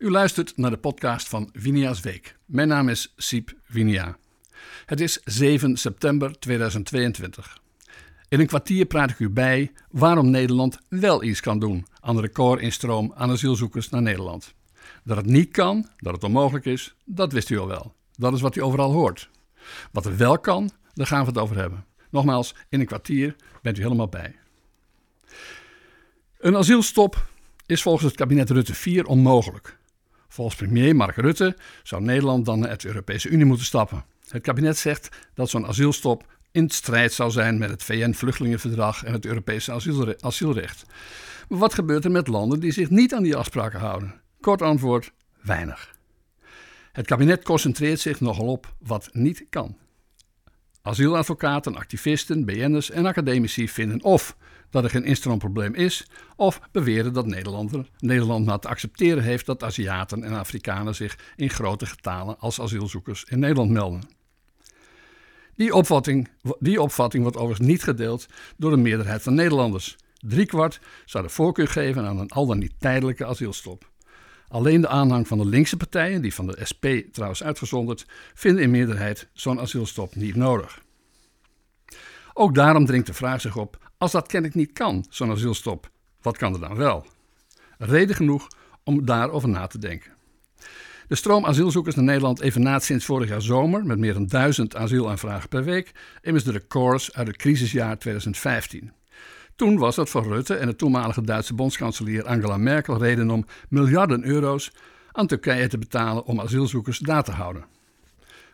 U luistert naar de podcast van Vinia's Week. Mijn naam is Siep Vinia. Het is 7 september 2022. In een kwartier praat ik u bij waarom Nederland wel iets kan doen aan de recordinstroom aan asielzoekers naar Nederland. Dat het niet kan, dat het onmogelijk is, dat wist u al wel. Dat is wat u overal hoort. Wat er wel kan, daar gaan we het over hebben. Nogmaals, in een kwartier bent u helemaal bij. Een asielstop is volgens het kabinet Rutte 4 onmogelijk. Volgens premier Mark Rutte zou Nederland dan uit de Europese Unie moeten stappen. Het kabinet zegt dat zo'n asielstop in strijd zou zijn met het VN-vluchtelingenverdrag en het Europese asielrecht. Maar wat gebeurt er met landen die zich niet aan die afspraken houden? Kort antwoord: weinig. Het kabinet concentreert zich nogal op wat niet kan. Asieladvocaten, activisten, BN'ers en academici vinden of dat er geen instroomprobleem is, of beweren dat Nederland maar te accepteren heeft dat Aziaten en Afrikanen zich in grote getalen als asielzoekers in Nederland melden. Die opvatting, die opvatting wordt overigens niet gedeeld door de meerderheid van Nederlanders. Driekwart zou de voorkeur geven aan een al dan niet tijdelijke asielstop. Alleen de aanhang van de linkse partijen, die van de SP trouwens uitgezonderd, vinden in meerderheid zo'n asielstop niet nodig. Ook daarom dringt de vraag zich op: als dat kennelijk niet kan, zo'n asielstop, wat kan er dan wel? Reden genoeg om daarover na te denken. De stroom asielzoekers naar Nederland evenaat sinds vorig jaar zomer met meer dan duizend asielaanvragen per week immers de records uit het crisisjaar 2015. Toen was dat voor Rutte en de toenmalige Duitse bondskanselier Angela Merkel reden om miljarden euro's aan Turkije te betalen om asielzoekers daar te houden.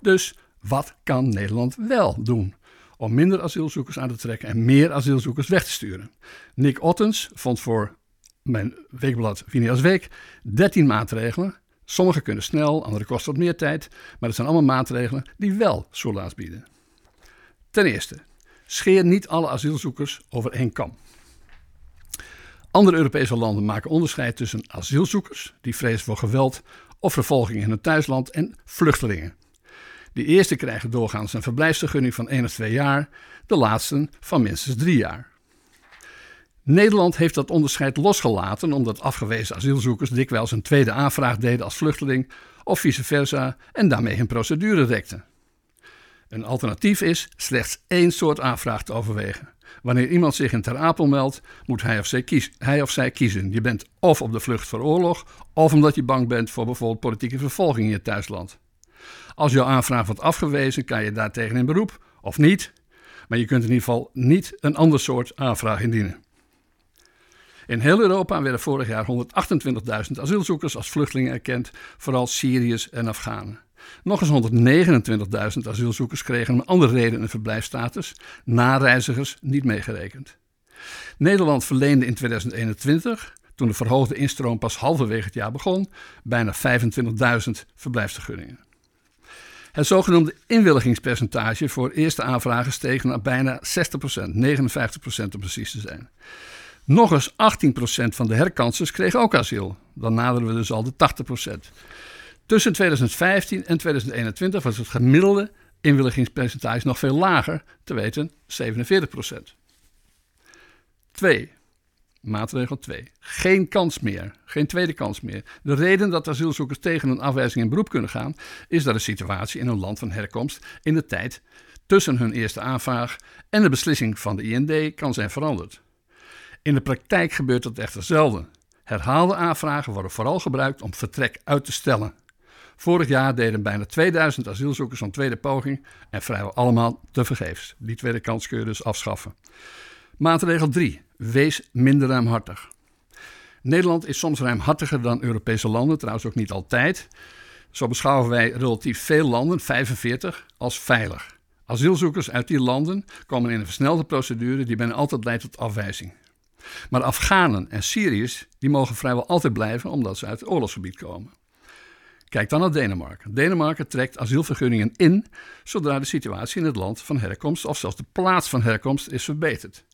Dus wat kan Nederland wel doen om minder asielzoekers aan te trekken en meer asielzoekers weg te sturen? Nick Ottens vond voor mijn weekblad Vinias Week 13 maatregelen. Sommige kunnen snel, andere kosten wat meer tijd, maar het zijn allemaal maatregelen die wel soelaas bieden. Ten eerste, Scheer niet alle asielzoekers over één kam. Andere Europese landen maken onderscheid tussen asielzoekers, die vrezen voor geweld of vervolging in hun thuisland, en vluchtelingen. De eerste krijgen doorgaans een verblijfsvergunning van 1 of 2 jaar, de laatsten van minstens 3 jaar. Nederland heeft dat onderscheid losgelaten omdat afgewezen asielzoekers dikwijls een tweede aanvraag deden als vluchteling of vice versa en daarmee hun procedure rekten. Een alternatief is slechts één soort aanvraag te overwegen. Wanneer iemand zich in Ter Apel meldt, moet hij of, zij kiezen, hij of zij kiezen. Je bent of op de vlucht voor oorlog, of omdat je bang bent voor bijvoorbeeld politieke vervolging in je thuisland. Als jouw aanvraag wordt afgewezen, kan je daartegen in beroep, of niet. Maar je kunt in ieder geval niet een ander soort aanvraag indienen. In heel Europa werden vorig jaar 128.000 asielzoekers als vluchtelingen erkend, vooral Syriërs en Afghanen. Nog eens 129.000 asielzoekers kregen om andere reden een verblijfstatus, nareizigers niet meegerekend. Nederland verleende in 2021, toen de verhoogde instroom pas halverwege het jaar begon, bijna 25.000 verblijfsvergunningen. Het zogenoemde inwilligingspercentage voor eerste aanvragen steeg naar bijna 60%, 59% om precies te zijn. Nog eens 18% van de herkansers kregen ook asiel. Dan naderen we dus al de 80%. Tussen 2015 en 2021 was het gemiddelde inwilligingspercentage nog veel lager, te weten 47 procent. 2. Maatregel 2. Geen kans meer. Geen tweede kans meer. De reden dat asielzoekers tegen een afwijzing in beroep kunnen gaan, is dat de situatie in hun land van herkomst in de tijd tussen hun eerste aanvraag en de beslissing van de IND kan zijn veranderd. In de praktijk gebeurt dat echter zelden. Herhaalde aanvragen worden vooral gebruikt om vertrek uit te stellen. Vorig jaar deden bijna 2000 asielzoekers een tweede poging en vrijwel allemaal tevergeefs. Die tweede kans kun je dus afschaffen. Maatregel 3. Wees minder ruimhartig. Nederland is soms ruimhartiger dan Europese landen, trouwens ook niet altijd. Zo beschouwen wij relatief veel landen, 45, als veilig. Asielzoekers uit die landen komen in een versnelde procedure die bijna altijd leidt tot afwijzing. Maar Afghanen en Syriërs die mogen vrijwel altijd blijven omdat ze uit het oorlogsgebied komen. Kijk dan naar Denemarken. Denemarken trekt asielvergunningen in zodra de situatie in het land van herkomst of zelfs de plaats van herkomst is verbeterd.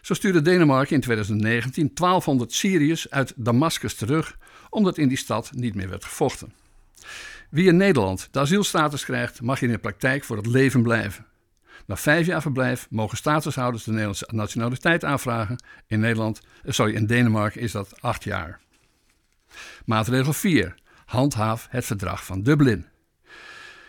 Zo stuurde Denemarken in 2019 1200 Syriërs uit Damascus terug, omdat in die stad niet meer werd gevochten. Wie in Nederland de asielstatus krijgt, mag in de praktijk voor het leven blijven. Na vijf jaar verblijf mogen statushouders de Nederlandse nationaliteit aanvragen. In, Nederland, eh, sorry, in Denemarken is dat acht jaar. Maatregel 4. Handhaaf het verdrag van Dublin.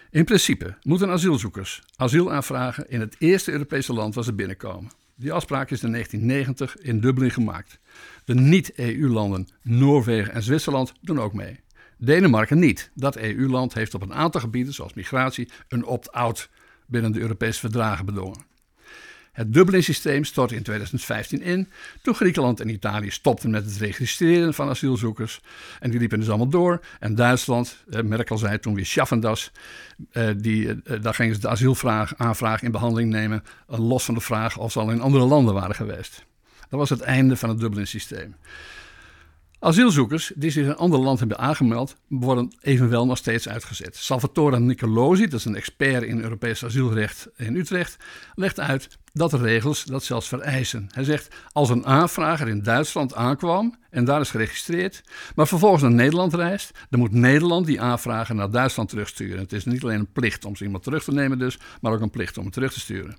In principe moeten asielzoekers asiel aanvragen in het eerste Europese land waar ze binnenkomen. Die afspraak is in 1990 in Dublin gemaakt. De niet-EU-landen Noorwegen en Zwitserland doen ook mee. Denemarken niet. Dat EU-land heeft op een aantal gebieden, zoals migratie, een opt-out binnen de Europese verdragen bedongen. Het Dublin-systeem stortte in 2015 in toen Griekenland en Italië stopten met het registreren van asielzoekers. En die liepen dus allemaal door. En Duitsland, eh, Merkel zei toen weer schaffendas, eh, die, eh, daar gingen ze de asielaanvraag in behandeling nemen, eh, los van de vraag of ze al in andere landen waren geweest. Dat was het einde van het Dublin-systeem. Asielzoekers die zich in een ander land hebben aangemeld, worden evenwel nog steeds uitgezet. Salvatore Nicolosi, dat is een expert in Europees asielrecht in Utrecht, legt uit dat de regels dat zelfs vereisen. Hij zegt: als een aanvrager in Duitsland aankwam en daar is geregistreerd, maar vervolgens naar Nederland reist, dan moet Nederland die aanvrager naar Duitsland terugsturen. Het is niet alleen een plicht om ze iemand terug te nemen, dus, maar ook een plicht om hem terug te sturen.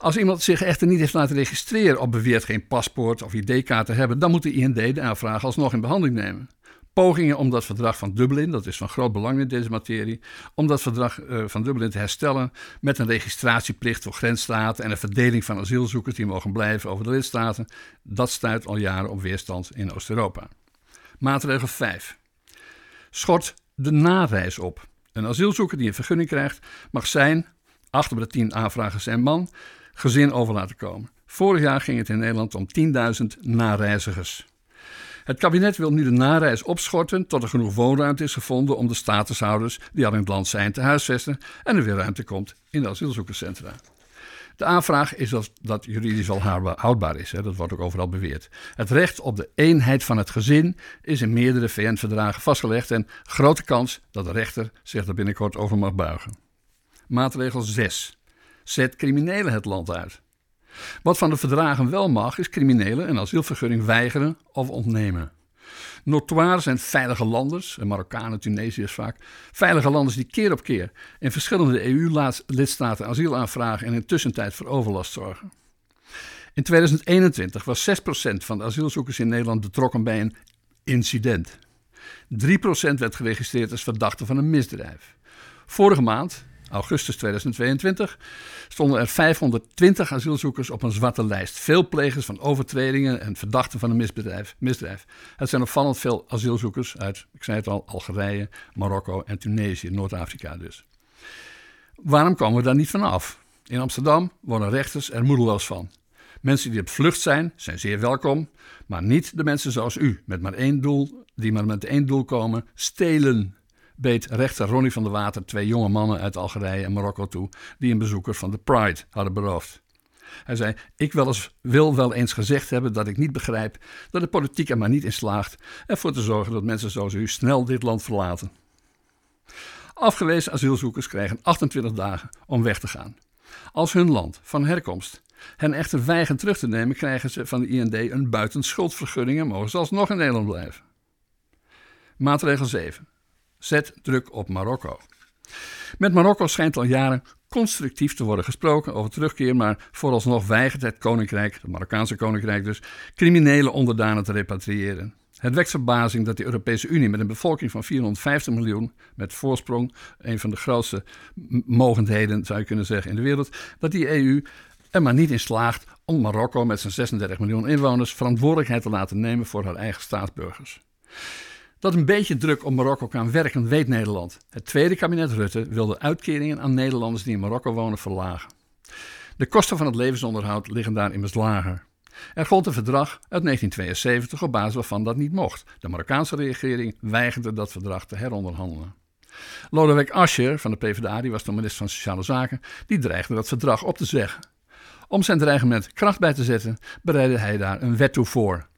Als iemand zich echter niet heeft laten registreren of beweert geen paspoort of ID-kaart te hebben, dan moet de IND de aanvraag alsnog in behandeling nemen. Pogingen om dat verdrag van Dublin, dat is van groot belang in deze materie, om dat verdrag uh, van Dublin te herstellen met een registratieplicht voor grensstaten en een verdeling van asielzoekers die mogen blijven over de lidstaten, dat stuit al jaren op weerstand in Oost-Europa. Maatregel 5. Schort de nareis op. Een asielzoeker die een vergunning krijgt mag zijn, acht op de tien aanvragers zijn man, gezin over laten komen. Vorig jaar ging het in Nederland om 10.000 nareizigers. Het kabinet wil nu de nareis opschorten tot er genoeg woonruimte is gevonden om de statushouders die al in het land zijn te huisvesten en er weer ruimte komt in de asielzoekerscentra. De aanvraag is of dat juridisch wel houdbaar is. Hè? Dat wordt ook overal beweerd. Het recht op de eenheid van het gezin is in meerdere VN-verdragen vastgelegd en grote kans dat de rechter zich er binnenkort over mag buigen. Maatregel 6. Zet criminelen het land uit. Wat van de verdragen wel mag, is criminelen een asielvergunning weigeren of ontnemen. Notoire zijn veilige landers, Marokkanen, Tunesiërs vaak, veilige landers die keer op keer in verschillende EU-lidstaten asiel aanvragen en in tussentijd voor overlast zorgen. In 2021 was 6% van de asielzoekers in Nederland betrokken bij een incident. 3% werd geregistreerd als verdachte van een misdrijf. Vorige maand, augustus 2022 stonden er 520 asielzoekers op een zwarte lijst. Veel plegers van overtredingen en verdachten van een misdrijf. misdrijf. Het zijn opvallend veel asielzoekers uit, ik zei het al, Algerije, Marokko en Tunesië, Noord-Afrika dus. Waarom komen we daar niet vanaf? In Amsterdam worden rechters er moedeloos van. Mensen die op vlucht zijn, zijn zeer welkom, maar niet de mensen zoals u, met maar één doel, die maar met één doel komen: stelen beet rechter Ronnie van der Water twee jonge mannen uit Algerije en Marokko toe die een bezoeker van de Pride hadden beroofd. Hij zei: Ik wel eens, wil wel eens gezegd hebben dat ik niet begrijp dat de politiek er maar niet in slaagt ervoor te zorgen dat mensen zoals u snel dit land verlaten. Afgewezen asielzoekers krijgen 28 dagen om weg te gaan. Als hun land van herkomst hen echter weigert terug te nemen, krijgen ze van de IND een buitenschuldvergunning en mogen ze alsnog in Nederland blijven. Maatregel 7. Zet druk op Marokko. Met Marokko schijnt al jaren constructief te worden gesproken over terugkeer, maar vooralsnog weigert het koninkrijk, het Marokkaanse koninkrijk dus, criminele onderdanen te repatriëren. Het wekt verbazing dat de Europese Unie met een bevolking van 450 miljoen, met voorsprong, een van de grootste mogendheden zou je kunnen zeggen in de wereld, dat die EU er maar niet in slaagt om Marokko met zijn 36 miljoen inwoners verantwoordelijkheid te laten nemen voor haar eigen staatsburgers. Dat een beetje druk op Marokko kan werken, weet Nederland. Het tweede kabinet Rutte wil de uitkeringen aan Nederlanders die in Marokko wonen verlagen. De kosten van het levensonderhoud liggen daar immers lager. Er gold een verdrag uit 1972 op basis waarvan dat niet mocht. De Marokkaanse regering weigerde dat verdrag te heronderhandelen. Lodewijk Asscher van de PvdA, die was toen minister van Sociale Zaken, die dreigde dat verdrag op te zeggen. Om zijn dreigement kracht bij te zetten, bereidde hij daar een wet toe voor.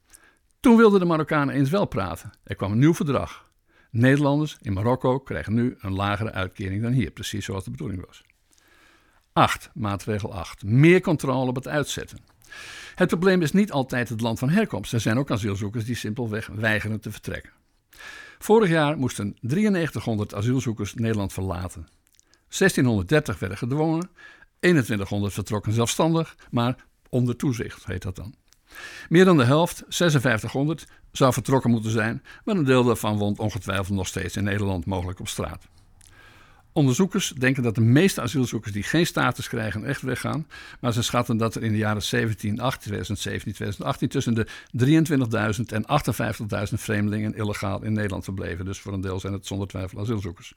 Toen wilden de Marokkanen eens wel praten. Er kwam een nieuw verdrag. Nederlanders in Marokko krijgen nu een lagere uitkering dan hier, precies zoals de bedoeling was. 8. Maatregel 8. Meer controle op het uitzetten. Het probleem is niet altijd het land van herkomst. Er zijn ook asielzoekers die simpelweg weigeren te vertrekken. Vorig jaar moesten 9300 asielzoekers Nederland verlaten. 1630 werden gedwongen, 2100 vertrokken zelfstandig, maar onder toezicht heet dat dan. Meer dan de helft, 5600, zou vertrokken moeten zijn, maar een deel daarvan woont ongetwijfeld nog steeds in Nederland, mogelijk op straat. Onderzoekers denken dat de meeste asielzoekers die geen status krijgen echt weggaan, maar ze schatten dat er in de jaren 17, 2017, 2018 tussen de 23.000 en 58.000 vreemdelingen illegaal in Nederland verbleven. Dus voor een deel zijn het zonder twijfel asielzoekers.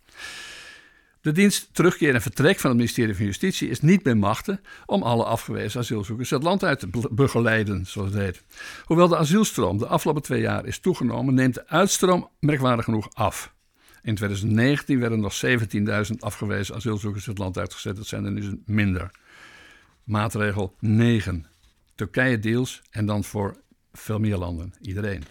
De dienst terugkeer en vertrek van het ministerie van Justitie is niet bij machten om alle afgewezen asielzoekers het land uit te begeleiden, zoals het heet. Hoewel de asielstroom de afgelopen twee jaar is toegenomen, neemt de uitstroom merkwaardig genoeg af. In 2019 werden nog 17.000 afgewezen asielzoekers het land uitgezet. Dat zijn er nu minder. Maatregel 9. Turkije deals en dan voor veel meer landen. Iedereen.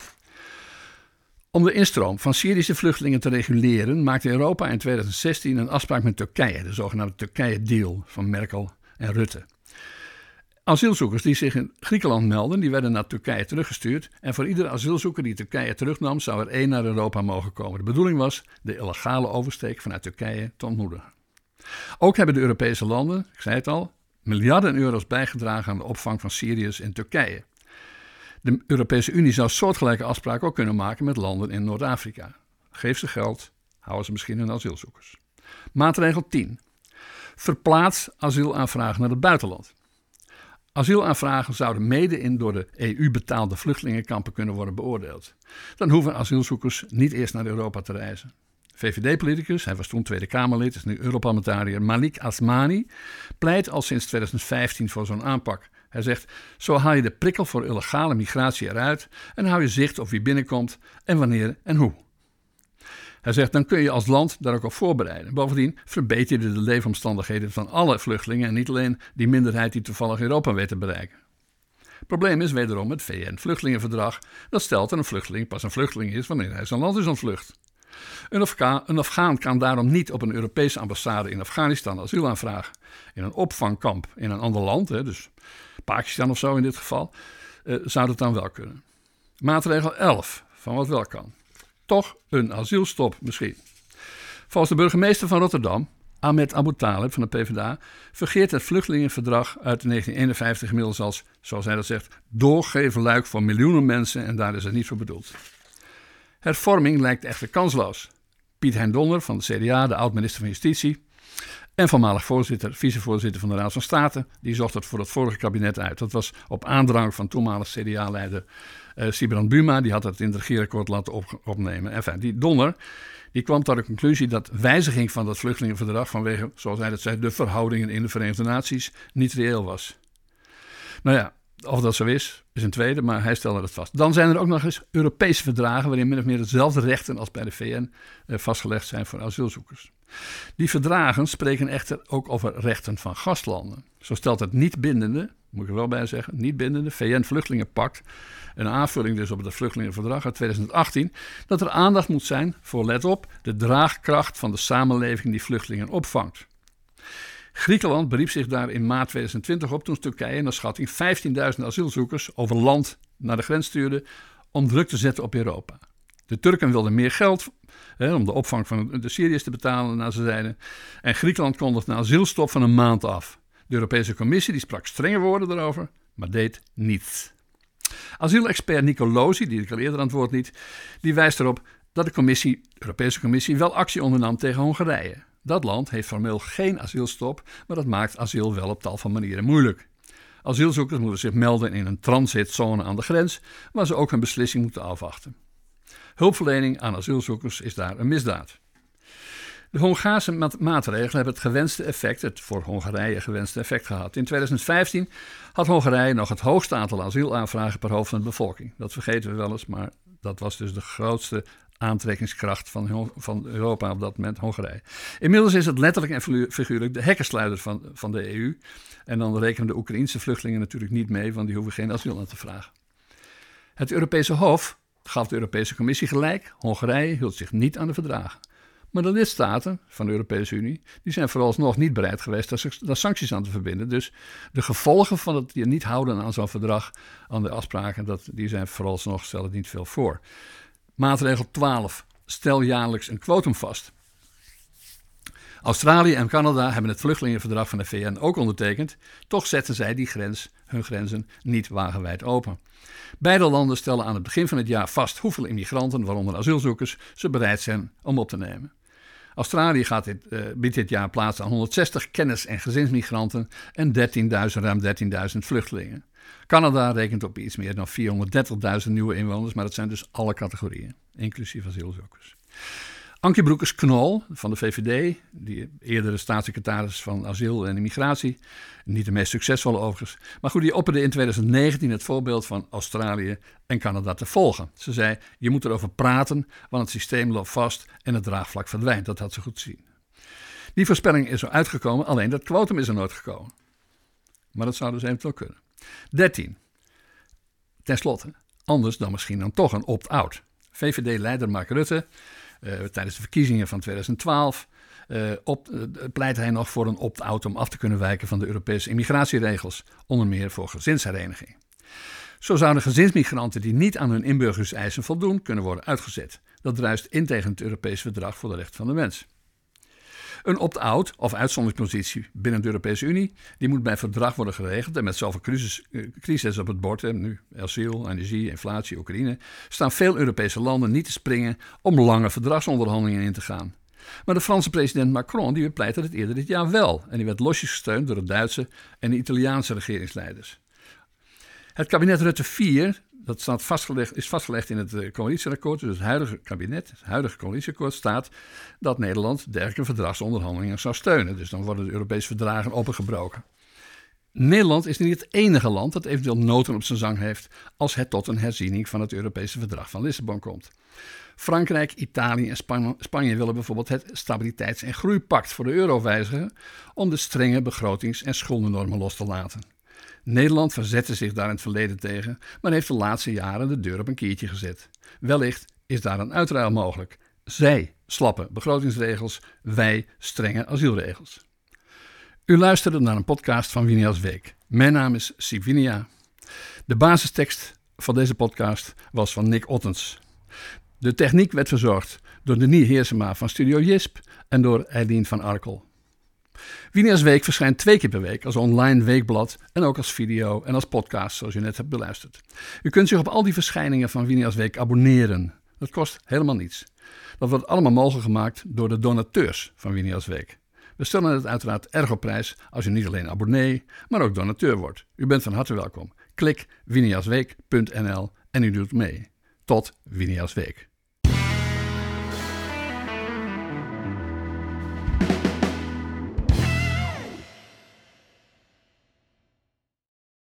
Om de instroom van Syrische vluchtelingen te reguleren, maakte Europa in 2016 een afspraak met Turkije, de zogenaamde Turkije-deal van Merkel en Rutte. Asielzoekers die zich in Griekenland melden, die werden naar Turkije teruggestuurd. En voor iedere asielzoeker die Turkije terugnam, zou er één naar Europa mogen komen. De bedoeling was de illegale oversteek vanuit Turkije te ontmoedigen. Ook hebben de Europese landen, ik zei het al, miljarden euro's bijgedragen aan de opvang van Syriërs in Turkije. De Europese Unie zou soortgelijke afspraken ook kunnen maken met landen in Noord-Afrika. Geef ze geld, houden ze misschien hun asielzoekers. Maatregel 10. Verplaats asielaanvragen naar het buitenland. Asielaanvragen zouden mede in door de EU betaalde vluchtelingenkampen kunnen worden beoordeeld. Dan hoeven asielzoekers niet eerst naar Europa te reizen. VVD-politicus, hij was toen Tweede Kamerlid, is nu Europarlementariër, Malik Asmani, pleit al sinds 2015 voor zo'n aanpak. Hij zegt: Zo haal je de prikkel voor illegale migratie eruit en hou je zicht op wie binnenkomt en wanneer en hoe. Hij zegt, dan kun je als land daar ook op voorbereiden. Bovendien verbeter je de leefomstandigheden van alle vluchtelingen en niet alleen die minderheid die toevallig Europa weet te bereiken. Probleem is wederom het VN-vluchtelingenverdrag. Dat stelt dat een vluchteling pas een vluchteling is wanneer hij zijn land is ontvlucht. Een, Afga een Afghaan kan daarom niet op een Europese ambassade in Afghanistan asiel aanvragen. In een opvangkamp in een ander land, hè, dus Pakistan of zo in dit geval, eh, zou dat dan wel kunnen. Maatregel 11 van wat wel kan toch een asielstop misschien. Volgens de burgemeester van Rotterdam, Ahmed Abu Talib van de PvdA, vergeert het vluchtelingenverdrag uit 1951 inmiddels als, zoals hij dat zegt, doorgeven luik voor miljoenen mensen en daar is het niet voor bedoeld. Hervorming lijkt echter kansloos. Piet Hein Donner van de CDA, de oud-minister van Justitie, en voormalig voorzitter, vicevoorzitter van de Raad van State, die zocht het voor het vorige kabinet uit. Dat was op aandrang van toenmalig CDA-leider uh, Sibrand Buma, die had het in het regeerakkoord laten op, opnemen. Enfin, die Donner die kwam tot de conclusie dat wijziging van dat vluchtelingenverdrag vanwege, zoals hij dat zei, de verhoudingen in de Verenigde Naties niet reëel was. Nou ja, of dat zo is, is een tweede, maar hij stelde het vast. Dan zijn er ook nog eens Europese verdragen waarin min of meer dezelfde rechten als bij de VN eh, vastgelegd zijn voor asielzoekers. Die verdragen spreken echter ook over rechten van gastlanden. Zo stelt het niet bindende, moet ik er wel bij zeggen, niet bindende VN-vluchtelingenpact, een aanvulling dus op het vluchtelingenverdrag uit 2018, dat er aandacht moet zijn voor, let op, de draagkracht van de samenleving die vluchtelingen opvangt. Griekenland beriep zich daar in maart 2020 op toen Turkije naar schatting 15.000 asielzoekers over land naar de grens stuurde om druk te zetten op Europa. De Turken wilden meer geld hè, om de opvang van de Syriërs te betalen, naar ze zeiden. En Griekenland kondigde een asielstop van een maand af. De Europese Commissie die sprak strenge woorden daarover, maar deed niets. Asielexpert Nico Lozi, die ik al eerder aan liet, die wijst erop dat de, commissie, de Europese Commissie wel actie ondernam tegen Hongarije. Dat land heeft formeel geen asielstop, maar dat maakt asiel wel op tal van manieren moeilijk. Asielzoekers moeten zich melden in een transitzone aan de grens, waar ze ook een beslissing moeten afwachten. Hulpverlening aan asielzoekers is daar een misdaad. De Hongaarse maatregelen hebben het gewenste effect, het voor Hongarije gewenste effect gehad. In 2015 had Hongarije nog het hoogste aantal asielaanvragen per hoofd van de bevolking. Dat vergeten we wel eens, maar dat was dus de grootste aantrekkingskracht van, van Europa op dat moment, Hongarije. Inmiddels is het letterlijk en figuurlijk de hekkensluiter van, van de EU. En dan rekenen de Oekraïnse vluchtelingen natuurlijk niet mee, want die hoeven geen asiel aan te vragen. Het Europese Hof gaf de Europese Commissie gelijk. Hongarije hield zich niet aan de verdragen. Maar de lidstaten van de Europese Unie die zijn vooralsnog niet bereid geweest daar sancties aan te verbinden. Dus de gevolgen van het niet houden aan zo'n verdrag, aan de afspraken, dat, die zijn vooralsnog stellen niet veel voor. Maatregel 12. Stel jaarlijks een kwotum vast. Australië en Canada hebben het vluchtelingenverdrag van de VN ook ondertekend, toch zetten zij die grens, hun grenzen niet wagenwijd open. Beide landen stellen aan het begin van het jaar vast hoeveel immigranten, waaronder asielzoekers, ze bereid zijn om op te nemen. Australië gaat dit, uh, biedt dit jaar plaats aan 160 kennis- en gezinsmigranten en 13.000, ruim 13.000 vluchtelingen. Canada rekent op iets meer dan 430.000 nieuwe inwoners, maar dat zijn dus alle categorieën, inclusief asielzoekers. Ankie Broekers-Knol van de VVD, die eerdere staatssecretaris van Asiel en Immigratie, niet de meest succesvolle overigens, maar goed, die opperde in 2019 het voorbeeld van Australië en Canada te volgen. Ze zei, je moet erover praten, want het systeem loopt vast en het draagvlak verdwijnt. Dat had ze goed zien. Die voorspelling is er uitgekomen, alleen dat kwotum is er nooit gekomen. Maar dat zou dus eventueel kunnen. 13. Ten slotte, anders dan misschien dan toch een opt-out. VVD-leider Mark Rutte uh, tijdens de verkiezingen van 2012 uh, op, uh, pleit hij nog voor een opt-out om af te kunnen wijken van de Europese immigratieregels, onder meer voor gezinshereniging. Zo zouden gezinsmigranten die niet aan hun inburgerseisen voldoen kunnen worden uitgezet. Dat druist in tegen het Europese Verdrag voor de Rechten van de Mens. Een opt-out of uitzonderingspositie binnen de Europese Unie, die moet bij verdrag worden geregeld. En met zoveel crisis, eh, op het bord, nu asiel, energie, inflatie, Oekraïne, staan veel Europese landen niet te springen om lange verdragsonderhandelingen in te gaan. Maar de Franse president Macron die bepleitte het eerder dit jaar wel. En die werd losjes gesteund door de Duitse en de Italiaanse regeringsleiders. Het kabinet Rutte 4 dat staat vastgelegd, is vastgelegd in het eh, coalitieakkoord. Dus het huidige kabinet, het huidige coalitieakkoord staat dat Nederland dergelijke verdragsonderhandelingen zou steunen. Dus dan worden de Europese verdragen opengebroken. Nederland is niet het enige land dat eventueel noten op zijn zang heeft als het tot een herziening van het Europese verdrag van Lissabon komt. Frankrijk, Italië en Spanje willen bijvoorbeeld het Stabiliteits- en Groeipact voor de euro wijzigen om de strenge begrotings- en schuldennormen los te laten. Nederland verzette zich daar in het verleden tegen, maar heeft de laatste jaren de deur op een keertje gezet. Wellicht is daar een uitruil mogelijk. Zij slappe begrotingsregels, wij strenge asielregels. U luisterde naar een podcast van Winia's Week. Mijn naam is Sivinia. De basistekst van deze podcast was van Nick Ottens. De techniek werd verzorgd door Denis Heersema van Studio Jisp en door Eileen van Arkel. Winia's Week verschijnt twee keer per week als online weekblad en ook als video en als podcast, zoals u net hebt beluisterd. U kunt zich op al die verschijningen van Winia's Week abonneren. Dat kost helemaal niets. Dat wordt allemaal mogelijk gemaakt door de donateurs van Winia's Week. We stellen het uiteraard erg op prijs als u niet alleen abonnee, maar ook donateur wordt. U bent van harte welkom. Klik winiasweek.nl en u doet mee. Tot Winia's Week.